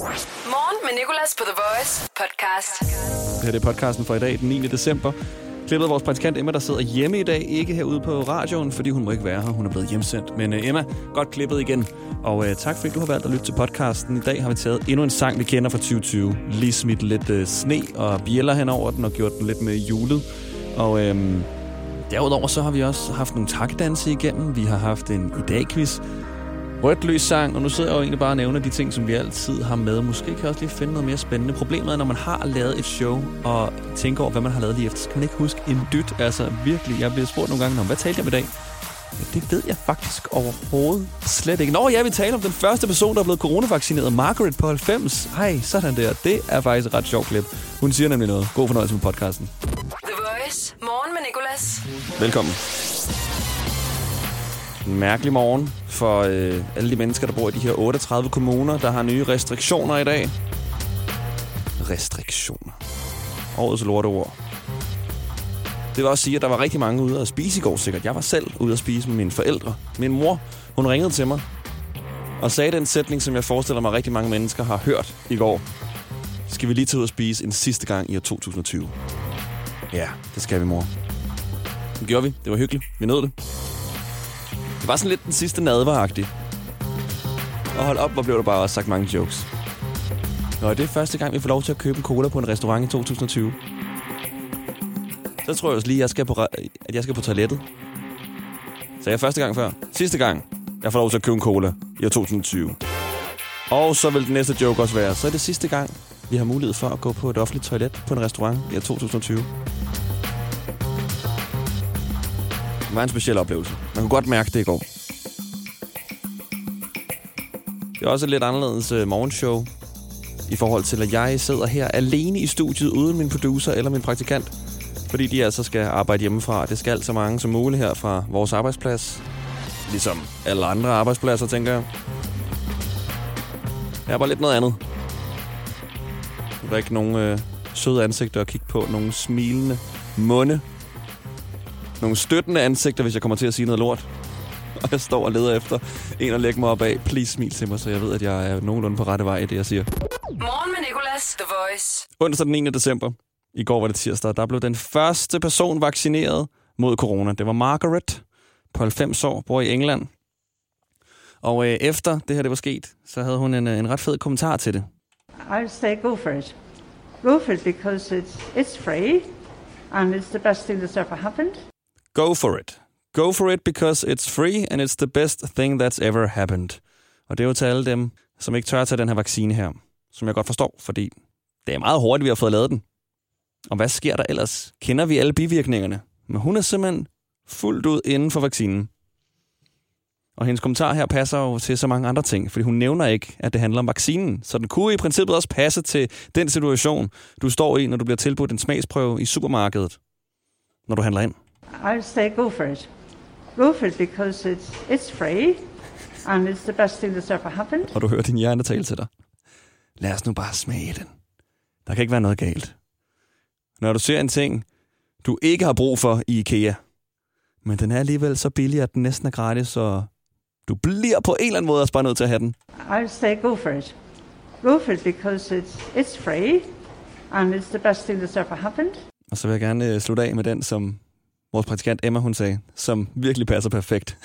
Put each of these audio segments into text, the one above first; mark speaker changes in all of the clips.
Speaker 1: Morgen med Nicolas på The Voice podcast.
Speaker 2: Det her det er podcasten for i dag, den 9. december. Klippet af vores praktikant Emma, der sidder hjemme i dag, ikke herude på radioen, fordi hun må ikke være her. Hun er blevet hjemsendt. Men uh, Emma, godt klippet igen. Og uh, tak fordi du har valgt at lytte til podcasten. I dag har vi taget endnu en sang, vi kender fra 2020. Lige smidt lidt uh, sne og bjæller hen over den og gjort den lidt med julet. Og uh, derudover så har vi også haft nogle takdanse igennem. Vi har haft en i dag-quiz rødt lys sang, og nu sidder jeg jo egentlig bare og nævner de ting, som vi altid har med. Måske kan jeg også lige finde noget mere spændende. Problemet er, når man har lavet et show, og tænker over, hvad man har lavet lige efter, så kan man ikke huske en dyt. Altså virkelig, jeg bliver spurgt nogle gange om, hvad talte jeg med i dag? Ja, det ved jeg faktisk overhovedet slet ikke. Nå, jeg vil tale om den første person, der er blevet coronavaccineret. Margaret på 90. Hej, sådan der. Det er faktisk et ret sjovt klip. Hun siger nemlig noget. God fornøjelse med podcasten.
Speaker 1: The Voice. Morgen med Nicolas.
Speaker 2: Velkommen. En mærkelig morgen for øh, alle de mennesker, der bor i de her 38 kommuner, der har nye restriktioner i dag. Restriktioner. Årets lorteord. Det vil også sige, at der var rigtig mange ude at spise i går sikkert. Jeg var selv ude at spise med mine forældre. Min mor, hun ringede til mig og sagde den sætning, som jeg forestiller mig, rigtig mange mennesker har hørt i går. Skal vi lige tage ud og spise en sidste gang i år 2020? Ja, det skal vi, mor. Det gjorde vi. Det var hyggeligt. Vi nåede det. Var sådan lidt den sidste nadveragtig. Og hold op, hvor blev der bare også sagt mange jokes. Nå, det er første gang, vi får lov til at købe en cola på en restaurant i 2020. Så tror jeg også lige, at jeg skal på, at jeg skal på toilettet. Så jeg er første gang før. Sidste gang, jeg får lov til at købe en cola i år 2020. Og så vil den næste joke også være, så er det sidste gang, vi har mulighed for at gå på et offentligt toilet på en restaurant i år 2020. Det var en speciel oplevelse. Man kunne godt mærke det i går. Det er også et lidt anderledes øh, morgenshow i forhold til, at jeg sidder her alene i studiet uden min producer eller min praktikant. Fordi de altså skal arbejde hjemmefra. Det skal så mange som muligt her fra vores arbejdsplads. Ligesom alle andre arbejdspladser, tænker jeg. Jeg er bare lidt noget andet. Der er ikke nogen øh, søde ansigter at kigge på. Nogle smilende munde nogle støttende ansigter, hvis jeg kommer til at sige noget lort. Og jeg står og leder efter en at lægge mig op af. Please smil til mig, så jeg ved, at jeg er nogenlunde på rette vej i det, jeg siger.
Speaker 1: Morgen med Nicolas. The Voice.
Speaker 2: Onsdag den 9. december, i går var det tirsdag, der blev den første person vaccineret mod corona. Det var Margaret på 90 år, bor i England. Og øh, efter det her det var sket, så havde hun en, øh, en ret fed kommentar til det.
Speaker 3: I say go for it. Go for it because it's, it's free and it's the best thing that's ever happened.
Speaker 2: Go for it. Go for it because it's free and it's the best thing that's ever happened. Og det er jo til alle dem, som ikke tør at tage den her vaccine her. Som jeg godt forstår, fordi det er meget hurtigt, vi har fået lavet den. Og hvad sker der ellers? Kender vi alle bivirkningerne? Men hun er simpelthen fuldt ud inden for vaccinen. Og hendes kommentar her passer jo til så mange andre ting, fordi hun nævner ikke, at det handler om vaccinen. Så den kunne i princippet også passe til den situation, du står i, når du bliver tilbudt en smagsprøve i supermarkedet, når du handler ind.
Speaker 3: I say go for it. Go for it because it's, it's free and it's the best thing that's ever happened.
Speaker 2: Og du hører din hjerne tale til dig. Lad os nu bare smage den. Der kan ikke være noget galt. Når du ser en ting, du ikke har brug for i IKEA, men den er alligevel så billig, at den næsten er gratis, så du bliver på en eller anden måde også bare nødt til at have den.
Speaker 3: I say go for it. Go for it because it's, it's free and it's the best thing that's ever happened.
Speaker 2: Og så vil jeg gerne øh, slutte af med den, som vores praktikant Emma hun sagde, som virkelig passer perfekt.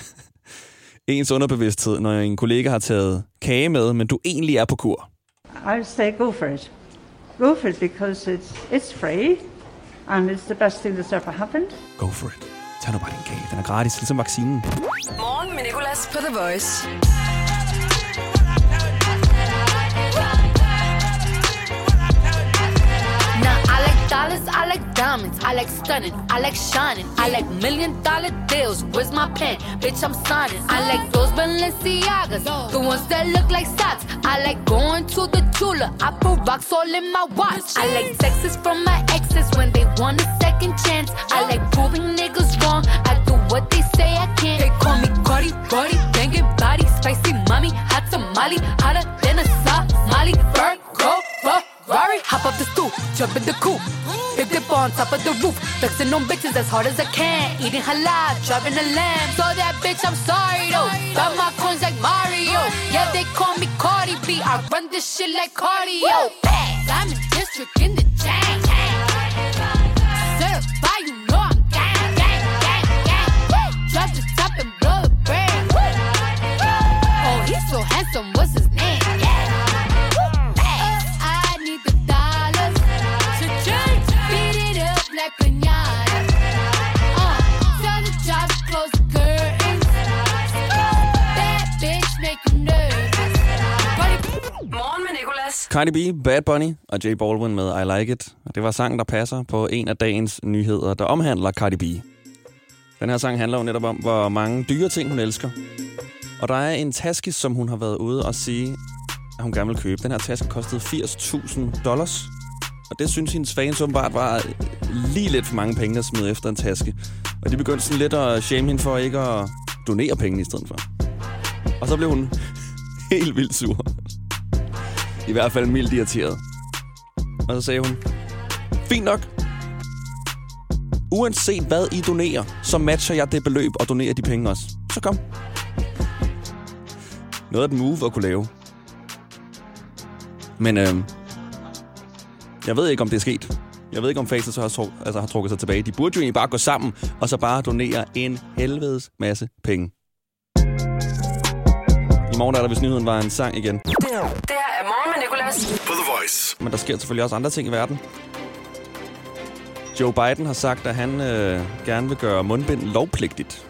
Speaker 2: Ens underbevidsthed, når en kollega har taget kage med, men du egentlig er på kur.
Speaker 3: I say go for it. Go for it because it's, it's free and it's the best thing that's ever happened.
Speaker 2: Go for it. Tag nu bare din kage. Den er gratis, ligesom vaccinen.
Speaker 1: Morgen med Nicolas på The Voice.
Speaker 4: Dollars, I like diamonds, I like stunning, I like shining, I like million dollar deals. Where's my pen? Bitch, I'm signing. I like those Balenciagas, the ones that look like socks. I like going to the Tula, I put rocks all in my watch. I like texts from my exes when they want a second chance. I like proving niggas jump in the coupe. Big dip on top of the roof. Flexing on bitches as hard as I can. Eating halal, driving a lamb. So that bitch, I'm sorry though. Got my coins like Mario. Yeah, they call me Cardi B. I run this shit like cardio. I'm in district in the chain.
Speaker 2: Cardi B, Bad Bunny og J Baldwin med I Like It. Og det var sangen, der passer på en af dagens nyheder, der omhandler Cardi B. Den her sang handler jo netop om, hvor mange dyre ting hun elsker. Og der er en taske, som hun har været ude og sige, at hun gerne vil købe. Den her taske kostede 80.000 dollars. Og det synes hendes fans åbenbart var lige lidt for mange penge at smide efter en taske. Og de begyndte sådan lidt at shame hende for ikke at donere penge i stedet for. Og så blev hun helt vildt sur. I hvert fald mildt irriteret. Og så sagde hun, fint nok. Uanset hvad I donerer, så matcher jeg det beløb og donerer de penge også. Så kom. Noget af den move at kunne lave. Men øh, jeg ved ikke, om det er sket. Jeg ved ikke, om Faces har, altså, har trukket sig tilbage. De burde jo egentlig bare gå sammen, og så bare donere en helvedes masse penge. I morgen er der, hvis nyheden var en sang igen.
Speaker 1: Det her er Morgen.
Speaker 5: På The Voice.
Speaker 2: Men der sker selvfølgelig også andre ting i verden. Joe Biden har sagt, at han øh, gerne vil gøre mundbind lovpligtigt.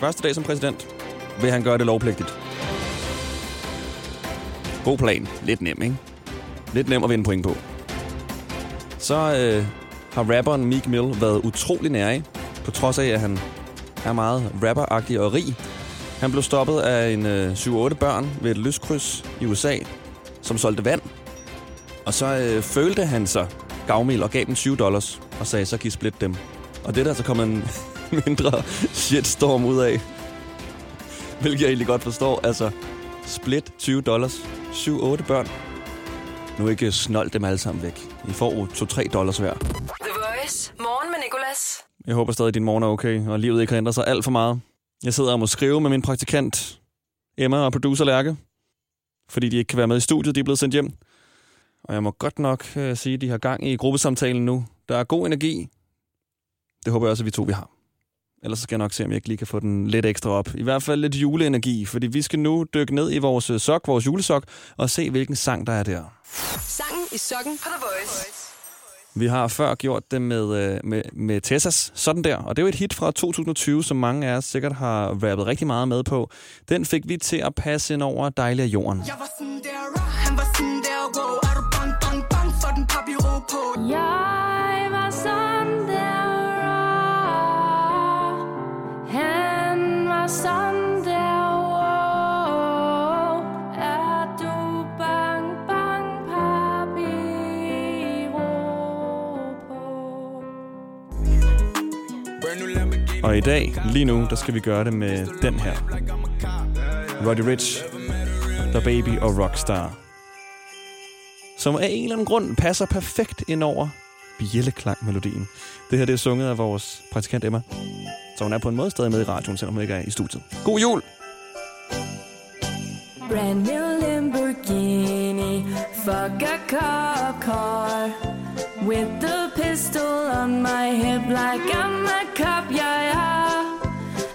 Speaker 2: Første dag som præsident vil han gøre det lovpligtigt. God plan. Lidt nem, ikke? Lidt nem at vinde point på. Så øh, har rapperen Meek Mill været utrolig nærig, på trods af, at han er meget rapperagtig og rig. Han blev stoppet af en øh, 7-8 børn ved et lyskryds i USA, som solgte vand. Og så øh, følte han sig gavmild og gav dem 20 dollars, og sagde, så kan I splitte dem. Og det er der så kommet en mindre shitstorm ud af. Hvilket jeg egentlig godt forstår. Altså, split 20 dollars. 7-8 børn. Nu ikke snold dem alle sammen væk. I får jo 2-3 dollars hver.
Speaker 1: The Voice. Morgen med Nicolas.
Speaker 2: Jeg håber stadig, at din morgen er okay, og livet ikke har ændret sig alt for meget. Jeg sidder og må skrive med min praktikant Emma og producer Lærke, fordi de ikke kan være med i studiet, de er blevet sendt hjem. Og jeg må godt nok øh, sige, at de har gang i gruppesamtalen nu. Der er god energi. Det håber jeg også, at vi to vi har. Ellers så skal jeg nok se, om jeg ikke lige kan få den lidt ekstra op. I hvert fald lidt juleenergi, fordi vi skal nu dykke ned i vores øh, sok, vores julesok, og se, hvilken sang der er der.
Speaker 1: Sangen i sokken på The Voice.
Speaker 2: Vi har før gjort det med, øh, med, med Tessas, sådan der. Og det er jo et hit fra 2020, som mange af os sikkert har rappet rigtig meget med på. Den fik vi til at passe ind over dejlig af jorden.
Speaker 6: Jeg var sådan der raw, han var sådan der wow Er du bang, bang, bang for den papiro på
Speaker 7: Jeg var sådan der. Han var sådan
Speaker 2: Og i dag, lige nu, der skal vi gøre det med den her. Roddy Rich, The Baby og Rockstar. Som af en eller anden grund passer perfekt ind over bjælleklang-melodien. Det her det er sunget af vores praktikant Emma. Så hun er på en måde stadig med i radioen, selvom hun ikke er i studiet. God jul!
Speaker 7: Brand new Lamborghini, fuck a cop car. With the pistol on my hip like I'm a cop, yeah, yeah.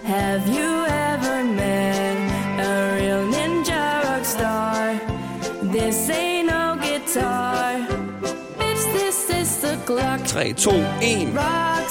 Speaker 7: Have you ever met a real ninja rock star? This ain't no guitar. Bitch, this is the Glock.
Speaker 2: 3, 2, 1.
Speaker 7: Rockstar,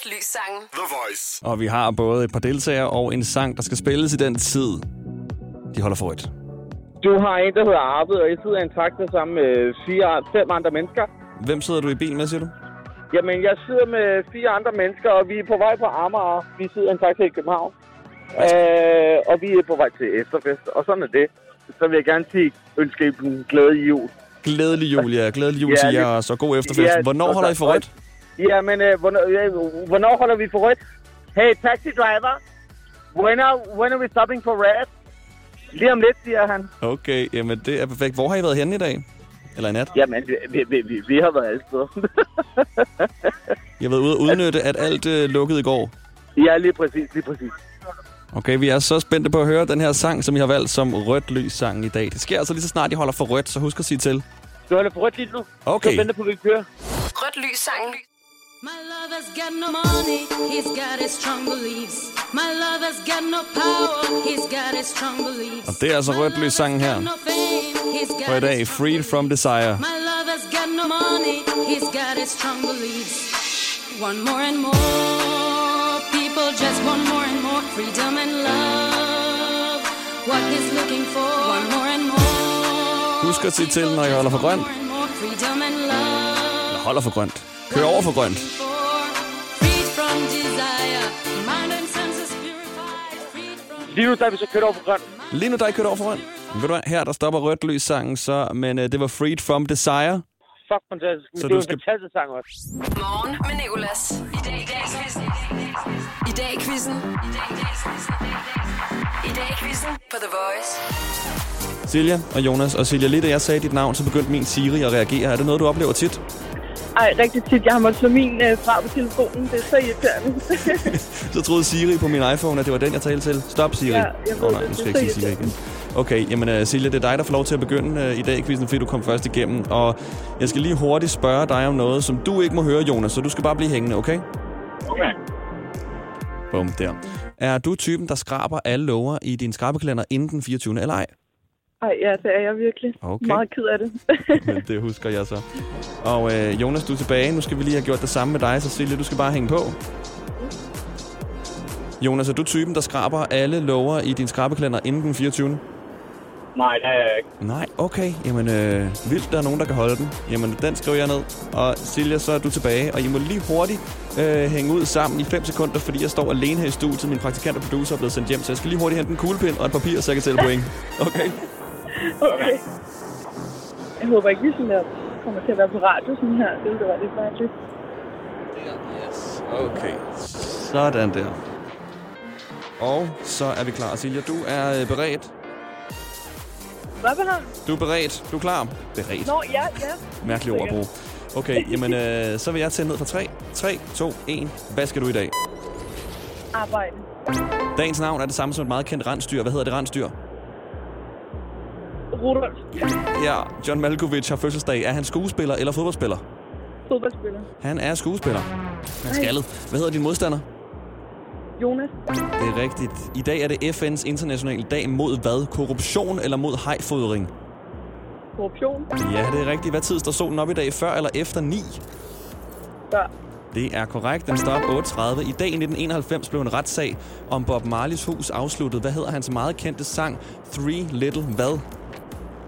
Speaker 1: er Rødt Lys sangen.
Speaker 5: The Voice.
Speaker 2: Og vi har både et par deltagere og en sang, der skal spilles i den tid. De holder for et.
Speaker 8: Du har en, der hedder Arvid, og jeg sidder i en taxa sammen med fire, fem andre mennesker.
Speaker 2: Hvem sidder du i bil med, siger du?
Speaker 8: Jamen, jeg sidder med fire andre mennesker, og vi er på vej på Amager. Vi sidder i en taxa i København. Øh, og vi er på vej til efterfest, og sådan er det. Så vil jeg gerne sige, ønske en glædelig jul.
Speaker 2: Glædelig jul, ja. Glædelig jul
Speaker 8: Ja,
Speaker 2: til jer, og så god efterfest.
Speaker 8: Ja,
Speaker 2: Hvornår holder I for rødt?
Speaker 8: Ja, men øh, hvornår, ja, hvornår holder vi for rødt? Hey, taxi driver. When are, when are we stopping for red? Lige om lidt, siger han.
Speaker 2: Okay, jamen det er perfekt. Hvor har I været henne i dag? Eller i nat?
Speaker 8: Jamen, vi, vi, vi, vi, vi har været alle steder.
Speaker 2: Jeg har været ude at udnytte, at alt øh, lukkede i går.
Speaker 8: ja, lige præcis, lige præcis.
Speaker 2: Okay, vi er så spændte på at høre den her sang, som I har valgt som rødt lys sang i dag. Det sker altså lige så snart, I holder for rødt, så husk at sige til.
Speaker 8: Du holder for rødt lige nu.
Speaker 2: Okay.
Speaker 8: Så venter på, at vi kører.
Speaker 1: Rødt lys sangen.
Speaker 4: My lover's got no money, he's got his strong beliefs. My lover's got no power, he's got his strong beliefs.
Speaker 2: Og det er altså rødt lys sangen her.
Speaker 4: No fame, he's got
Speaker 2: For i dag, Freed from Desire.
Speaker 4: My lover's got no money, he's got his strong beliefs. One more and more people just want more and more freedom and love. What he's looking for, one more and more.
Speaker 2: Husk at sige til, når I holder for grønt.
Speaker 4: More and more freedom and love.
Speaker 2: Eller holder for grønt. Kør over for grønt.
Speaker 4: Freed from desire, mind and senses purified. Freed from
Speaker 8: Lige nu der er vi så kørt over på grøn.
Speaker 2: Lige nu der er I kørt over for grønt. Ved du hvad, her der stopper rødt lys sangen så, men øh, det var Freed from Desire.
Speaker 8: Fuck, fantastisk. Men
Speaker 2: Så
Speaker 8: det er
Speaker 2: skal-
Speaker 8: en fantastisk sang også.
Speaker 1: Morgen med Nicolas. I dag i dag i quizzen. I dag i quizzen. I dag i quizzen på The Voice.
Speaker 2: Silja og Jonas. Og Silja, lige da jeg sagde dit navn, så begyndte min Siri at reagere. Er det noget, du oplever tit?
Speaker 9: Ej, rigtig tit. Jeg har måttet slå min øh, fra på telefonen. Det er så irriterende.
Speaker 2: Så troede Siri på min iPhone, at det var den, jeg talte til. Stop, Siri.
Speaker 9: Ja, jeg ved
Speaker 2: Åh nej,
Speaker 9: det.
Speaker 2: nu skal jeg
Speaker 9: er
Speaker 2: ikke sige Siri igen. Okay, jamen uh, Silja, det er dig, der får lov til at begynde uh, i dag quizzen, fordi du kom først igennem. Og jeg skal lige hurtigt spørge dig om noget, som du ikke må høre, Jonas. Så du skal bare blive hængende, okay?
Speaker 8: Okay.
Speaker 2: Bum, der. Er du typen, der skraber alle lover i din skrabekalender inden den 24. eller ej?
Speaker 9: Ej, ja, det er jeg virkelig.
Speaker 2: Okay.
Speaker 9: Meget ked af det.
Speaker 2: Men det husker jeg så. Og øh, Jonas, du er tilbage. Nu skal vi lige have gjort det samme med dig, så Silje, du skal bare hænge på. Jonas, er du typen, der skraber alle lover i din skrabekalender inden den 24.
Speaker 8: Nej, det er jeg ikke.
Speaker 2: Nej, okay. Jamen, øh, vildt, der er nogen, der kan holde den. Jamen, den skriver jeg ned. Og Silja, så er du tilbage. Og I må lige hurtigt øh, hænge ud sammen i 5 sekunder, fordi jeg står alene her i studiet. Min praktikant og producer er blevet sendt hjem, så jeg skal lige hurtigt hente en kuglepind og et papir, så jeg kan tælle point. Okay?
Speaker 9: Okay. Jeg håber ikke, vi sådan der kommer til at være på radio sådan her. Det ville være lidt mærkeligt.
Speaker 2: Yes. Okay. Sådan der. Og så er vi klar. Silja, du er øh, beredt.
Speaker 9: Hvad han?
Speaker 2: Du er beredt. Du er klar. Beredt.
Speaker 9: Nå, ja, ja.
Speaker 2: Mærkeligt ord at bruge. Okay, jamen øh, så vil jeg tælle ned fra 3. 3, 2, 1. Hvad skal du i dag?
Speaker 9: Arbejde.
Speaker 2: Dagens navn er det samme som et meget kendt rensdyr. Hvad hedder det rensdyr?
Speaker 9: Rudolf.
Speaker 2: Ja, John Malkovich har fødselsdag. Er han skuespiller eller fodboldspiller?
Speaker 9: Fodboldspiller.
Speaker 2: Han er skuespiller. Han skaldet. Hvad hedder din modstander?
Speaker 9: Jonas.
Speaker 2: Det er rigtigt. I dag er det FN's internationale dag mod hvad? Korruption eller mod hajfodring?
Speaker 9: Korruption.
Speaker 2: Ja, det er rigtigt. Hvad tid står solen op i dag? Før eller efter 9?
Speaker 9: Før.
Speaker 2: Det er korrekt. Den op 8.30. I dag i 1991 blev en retssag om Bob Marleys hus afsluttet. Hvad hedder hans meget kendte sang? Three Little hvad?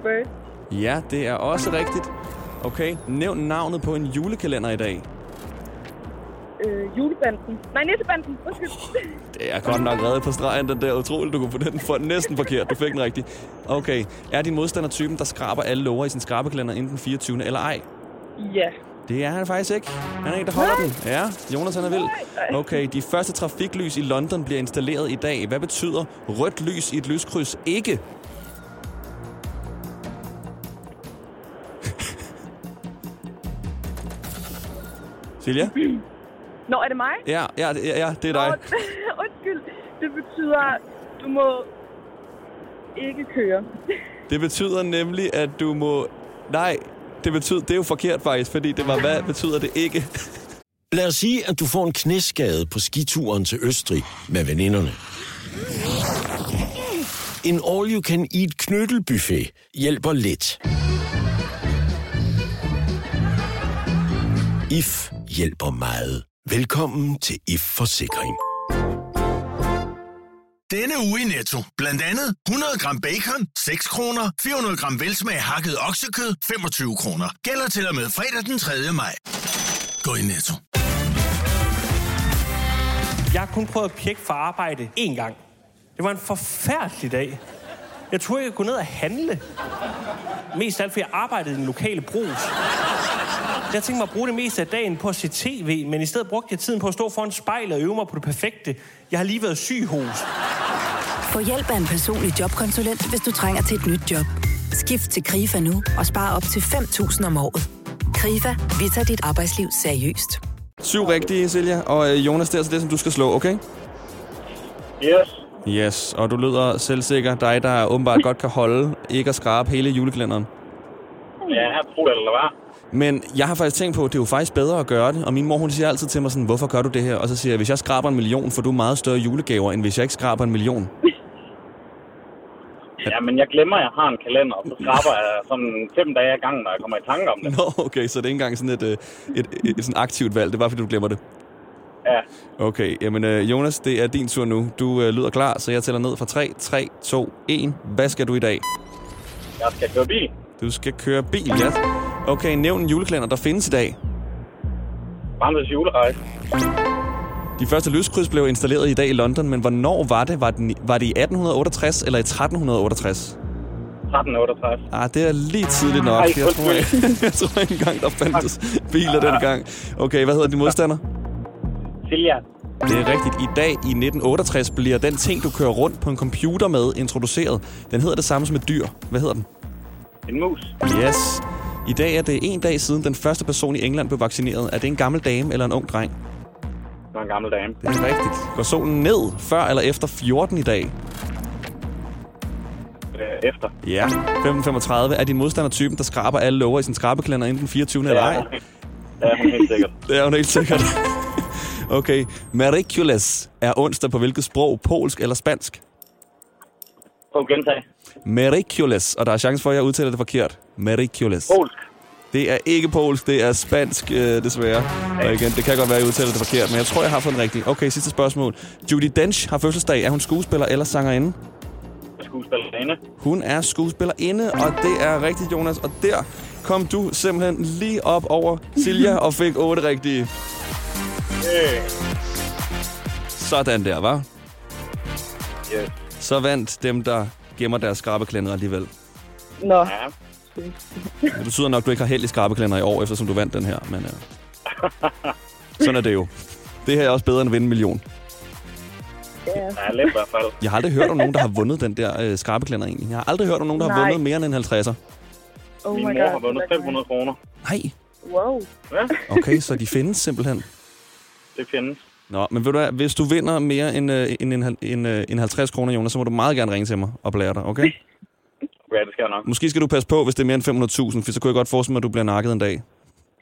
Speaker 9: Bird.
Speaker 2: Ja, det er også rigtigt. Okay, nævn navnet på en julekalender i dag.
Speaker 9: Øh, julebanden. Nej, nissebanden. Undskyld.
Speaker 2: Det er godt nok reddet på stregen, den der utroligt, du kunne få den for næsten forkert. Du fik den rigtig. Okay, er din modstander typen, der skraber alle lover i sin skrabekalender inden den 24. eller ej?
Speaker 9: Ja.
Speaker 2: Det er han faktisk ikke. Han er en, der holder den. Ja, Jonas han er vild. Okay, de første trafiklys i London bliver installeret i dag. Hvad betyder rødt lys i et lyskryds ikke? Silja?
Speaker 9: Nå, er det mig?
Speaker 2: Ja, ja, det- ja, ja, det er dig.
Speaker 9: Åh, Undskyld. Det betyder, du må ikke køre.
Speaker 2: Det betyder nemlig, at du må... Nej, det betyder... Det er jo forkert faktisk, fordi det var, hvad betyder det ikke?
Speaker 10: Lad os sige, at du får en knæskade på skituren til Østrig med veninderne. En all-you-can-eat knyttelbuffet hjælper lidt. IF hjælper meget. Velkommen til IF Forsikring.
Speaker 5: Denne uge i Netto. Blandt andet 100 gram bacon, 6 kroner. 400 gram velsmag hakket oksekød, 25 kroner. Gælder til og med fredag den 3. maj. Gå i Netto.
Speaker 11: Jeg har kun prøvet at pjekke for arbejde én gang. Det var en forfærdelig dag. Jeg turde ikke gå ned og handle. Mest af alt, fordi jeg arbejdede i den lokale brus. Jeg tænkte mig at bruge det meste af dagen på at se tv, men i stedet brugte jeg tiden på at stå foran spejlet og øve mig på det perfekte. Jeg har lige været syg hos.
Speaker 12: Få hjælp af en personlig jobkonsulent, hvis du trænger til et nyt job. Skift til KRIFA nu og spare op til 5.000 om året. KRIFA, vi tager dit arbejdsliv seriøst.
Speaker 2: Syv rigtige, Silja. Og øh, Jonas, det er altså det, som du skal slå, okay?
Speaker 8: Yes.
Speaker 2: Yes, og du lyder selvsikker. Dig, der åbenbart godt kan holde, ikke at skrabe hele julekalenderen.
Speaker 8: Ja, jeg tror det, eller hvad?
Speaker 2: Men jeg har faktisk tænkt på, at det er jo faktisk bedre at gøre det. Og min mor, hun siger altid til mig sådan, hvorfor gør du det her? Og så siger jeg, hvis jeg skraber en million, får du meget større julegaver, end hvis jeg ikke skraber en million.
Speaker 8: Ja, men jeg glemmer, at jeg har en kalender, og så skraber jeg sådan fem dage ad gangen, når jeg kommer i tanke om det.
Speaker 2: Nå, okay, så det er ikke engang sådan et, øh, et, et, et sådan aktivt valg. Det er bare, fordi du glemmer det.
Speaker 8: Ja.
Speaker 2: Okay, jamen øh, Jonas, det er din tur nu. Du øh, lyder klar, så jeg tæller ned fra 3, 3, 2, 1. Hvad skal du i dag?
Speaker 8: Jeg skal køre bil.
Speaker 2: Du skal køre bil, ja. Okay, nævn en julekalender, der findes i dag.
Speaker 8: Bamses julerejse.
Speaker 2: De første lyskryds blev installeret i dag i London, men hvornår var det? Var, den, var det i 1868 eller i 1368?
Speaker 8: 1368.
Speaker 2: Ah, det er lige tidligt nok.
Speaker 8: Ej,
Speaker 2: Jeg tror, jeg, jeg tror ikke engang, der fandtes biler dengang. Okay, hvad hedder din modstander?
Speaker 8: Silja.
Speaker 2: Det er rigtigt. I dag i 1968 bliver den ting, du kører rundt på en computer med, introduceret. Den hedder det samme som et dyr. Hvad hedder den?
Speaker 8: En mus.
Speaker 2: Yes. I dag er det en dag siden den første person i England blev vaccineret. Er det en gammel dame eller en ung dreng?
Speaker 8: Det var en gammel dame.
Speaker 2: Det er rigtigt. Går solen ned før eller efter 14 i dag?
Speaker 8: Øh, efter.
Speaker 2: Ja. 5.35 er din modstander typen, der skraber alle lover i sin skrabekalender inden den 24. eller ej?
Speaker 8: Det er hun helt sikkert.
Speaker 2: Det er hun helt sikkert. Okay. Mericules er onsdag på hvilket sprog? Polsk eller spansk?
Speaker 8: Prøv at gentage.
Speaker 2: Mericules, og der er chance for, at jeg udtaler det forkert. Mericules.
Speaker 8: Polsk.
Speaker 2: Det er ikke polsk, det er spansk, øh, desværre. Og igen, det kan godt være, at jeg udtaler det forkert, men jeg tror, jeg har fået den rigtige. Okay, sidste spørgsmål. Judy Dench har fødselsdag. Er hun skuespiller eller sangerinde?
Speaker 8: Skuespillerinde.
Speaker 2: Hun er skuespillerinde, og det er rigtigt, Jonas. Og der kom du simpelthen lige op over Silja og fik otte rigtige.
Speaker 8: Øh.
Speaker 2: Sådan der, var.
Speaker 8: Yes.
Speaker 2: Så vandt dem, der gemmer deres skrabeklænder alligevel.
Speaker 9: Nå.
Speaker 8: Ja.
Speaker 2: Det betyder nok, at du ikke har held i skrabeklænder i år, eftersom du vandt den her. Men øh, sådan er det jo. Det her er også bedre end at vinde en million.
Speaker 9: Ja.
Speaker 8: Ja, lidt i hvert fald.
Speaker 2: Jeg har aldrig hørt om nogen, der har vundet den der øh, skrabeklænder egentlig. Jeg har aldrig hørt om nogen, der har
Speaker 9: Nej.
Speaker 2: vundet mere end en 50'er.
Speaker 9: Oh
Speaker 8: Min
Speaker 9: my
Speaker 8: mor
Speaker 9: god.
Speaker 8: har vundet 500 kroner.
Speaker 2: Nej.
Speaker 9: Wow.
Speaker 8: Ja,
Speaker 2: Okay, så de findes simpelthen.
Speaker 8: Det findes.
Speaker 2: Nå, men ved du hvad, hvis du vinder mere end, øh, end, en, en, øh, en 50 kroner, Jonas, så må du meget gerne ringe til mig og blære dig, okay?
Speaker 8: Ja, det skal jeg nok.
Speaker 2: Måske skal du passe på, hvis det er mere end 500.000, for så kunne jeg godt forestille mig, at du bliver nakket en dag.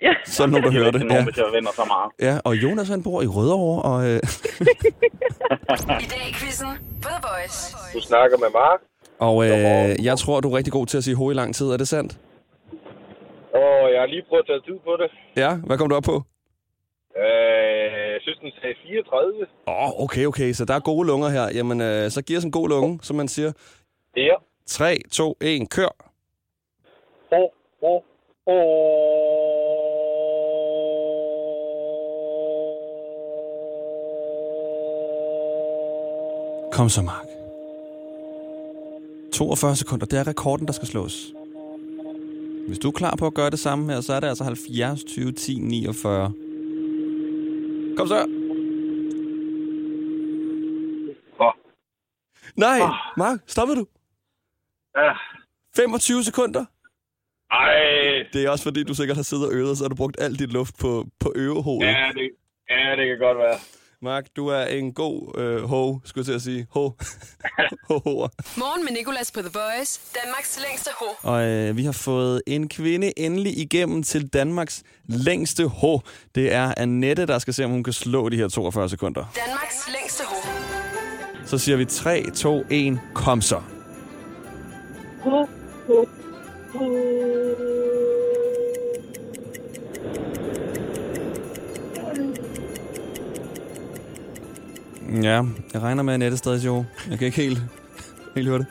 Speaker 9: Ja.
Speaker 2: Så er der nogen, der hører det.
Speaker 8: nogen,
Speaker 2: Ja.
Speaker 8: hvis jeg vinder så meget.
Speaker 2: ja, og Jonas han bor i Rødovre, og øh,
Speaker 1: I dag i quizzen på The Voice.
Speaker 13: Du snakker med Mark,
Speaker 2: Og øh, jeg tror, du er rigtig god til at sige ho i lang tid. Er det sandt?
Speaker 13: og jeg har lige prøvet at tage tid på det.
Speaker 2: Ja, hvad kom du op på?
Speaker 13: Øh, jeg synes, den sagde 34.
Speaker 2: Åh, oh, okay, okay. Så der er gode lunger her. Jamen, øh, så giver os en god lunge, som man siger.
Speaker 13: Ja.
Speaker 2: 3, 2, 1, kør.
Speaker 13: Ho, ho, ho.
Speaker 2: Kom så, Mark. 42 sekunder. Det er rekorden, der skal slås. Hvis du er klar på at gøre det samme her, så er det altså 70, 20, 10, 49. Kom så.
Speaker 13: Hvor?
Speaker 2: Nej, Mark, stoppede du?
Speaker 13: Ja.
Speaker 2: 25 sekunder?
Speaker 13: Ej.
Speaker 2: Det er også fordi, du sikkert har siddet og øvet, så har du brugt alt dit luft på, på øvehovedet.
Speaker 13: Ja, det, ja, det kan godt være.
Speaker 2: Mark, du er en god øh, ho, skulle jeg til at sige. Ho. ho.
Speaker 1: Morgen med Nicolas på The Voice. Danmarks længste ho.
Speaker 2: Og øh, vi har fået en kvinde endelig igennem til Danmarks længste ho. Det er Annette, der skal se, om hun kan slå de her 42 sekunder.
Speaker 1: Danmarks længste ho.
Speaker 2: Så siger vi 3, 2, 1, kom så.
Speaker 9: Ho, ho, ho.
Speaker 2: Ja, jeg regner med, at Annette stadig jo. Jeg kan ikke helt, helt høre det.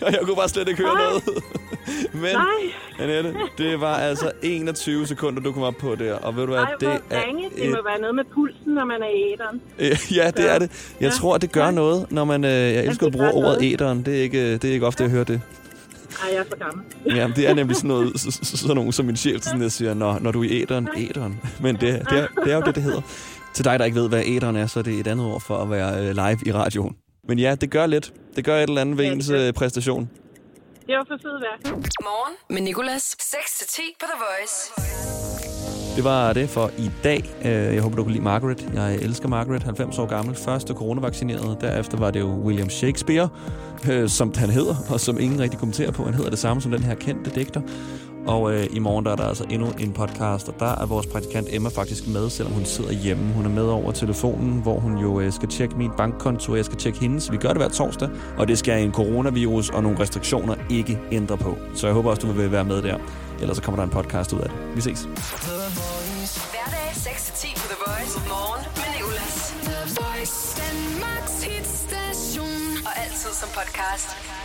Speaker 2: Nej, jeg kunne bare slet ikke høre
Speaker 9: Nej.
Speaker 2: noget. Men
Speaker 9: Nej.
Speaker 2: Annette, det var altså 21 sekunder, du kom op på der. Og ved du hvad,
Speaker 9: Ej,
Speaker 2: det er...
Speaker 9: ringe. Det må være noget med pulsen, når man er i æderen.
Speaker 2: Øh, ja, det er det. Jeg
Speaker 9: Ja.
Speaker 2: tror, det gør noget, når man... Øh, jeg elsker at
Speaker 9: det
Speaker 2: bruge ordet æderen. Det er ikke, det er ikke ofte, jeg hører det.
Speaker 9: Ej, jeg er for gammel.
Speaker 2: Ja, det er nemlig sådan noget, så, så, sådan nogen som min chef, sådan der siger, når, når du er i æderen, æderen. Men det, det, er, det er jo det, det hedder. Til dig, der ikke ved, hvad æderen er, så er det et andet ord for at være øh, live i radioen. Men ja, det gør lidt. Det gør et eller andet ved
Speaker 9: Ja, det
Speaker 2: ens
Speaker 9: gør.
Speaker 2: øh, præstation.
Speaker 9: Det var for sød værk.
Speaker 1: Morgen med Nicolas. 6-10 på The Voice.
Speaker 2: Det var det for i dag. Øh, jeg håber, du kunne lide Margaret. Jeg elsker Margaret, 90 år gammel. Første coronavaccineret. Derefter var det jo William Shakespeare, øh, som han hedder, og som ingen rigtig kommenterer på. Han hedder det samme som den her kendte digter. Og øh, i morgen der er der altså endnu en podcast, og der er vores praktikant Emma faktisk med, selvom hun sidder hjemme. Hun er med over telefonen, hvor hun jo øh, skal tjekke min bankkonto, og jeg skal tjekke hendes. Vi gør det hver torsdag, og det skal en coronavirus og nogle restriktioner ikke ændre på. Så jeg håber også, du vil være med der. Ellers så kommer der en podcast ud af det. Vi ses.
Speaker 1: Hverdag 6-10 på The Voice. Morgen med Nicolas. The Voice. Danmarks hitstation. Og altid som podcast.